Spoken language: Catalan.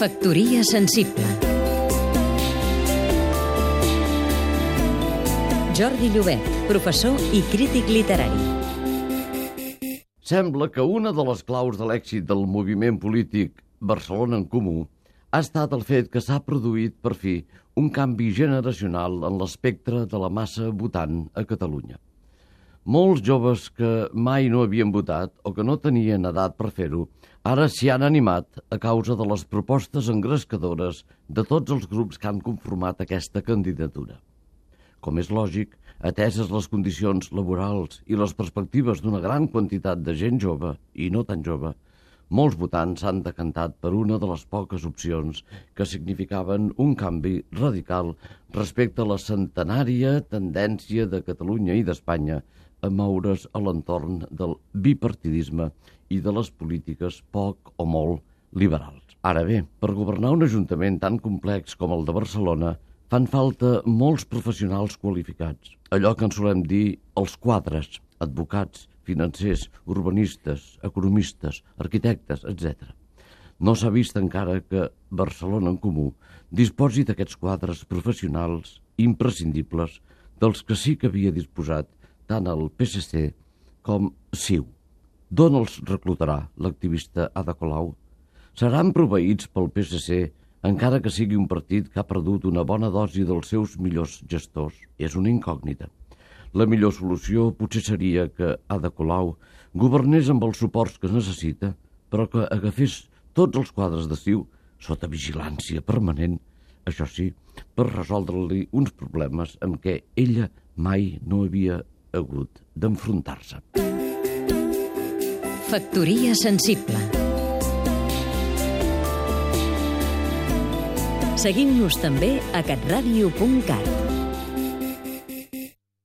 Factoria sensible Jordi Llobet, professor i crític literari. Sembla que una de les claus de l'èxit del moviment polític Barcelona en Comú ha estat el fet que s'ha produït, per fi, un canvi generacional en l'espectre de la massa votant a Catalunya. Molts joves que mai no havien votat o que no tenien edat per fer-ho, ara s'hi han animat a causa de les propostes engrescadores de tots els grups que han conformat aquesta candidatura. Com és lògic, ateses les condicions laborals i les perspectives d'una gran quantitat de gent jove i no tan jove, molts votants s'han decantat per una de les poques opcions que significaven un canvi radical respecte a la centenària tendència de Catalunya i d'Espanya a moure's a l'entorn del bipartidisme i de les polítiques poc o molt liberals. Ara bé, per governar un ajuntament tan complex com el de Barcelona, fan falta molts professionals qualificats. Allò que en solem dir els quadres, advocats, financers, urbanistes, economistes, arquitectes, etc. No s'ha vist encara que Barcelona en Comú disposi d'aquests quadres professionals imprescindibles dels que sí que havia disposat tant el PSC com CiU. D'on els reclutarà l'activista Ada Colau? Seran proveïts pel PSC encara que sigui un partit que ha perdut una bona dosi dels seus millors gestors, és una incògnita. La millor solució potser seria que Ada Colau governés amb els suports que necessita, però que agafés tots els quadres de Ciu sota vigilància permanent, això sí, per resoldre-li uns problemes amb què ella mai no havia hagut d'enfrontar-se. Factoria sensible Seguim-nos també a catradio.cat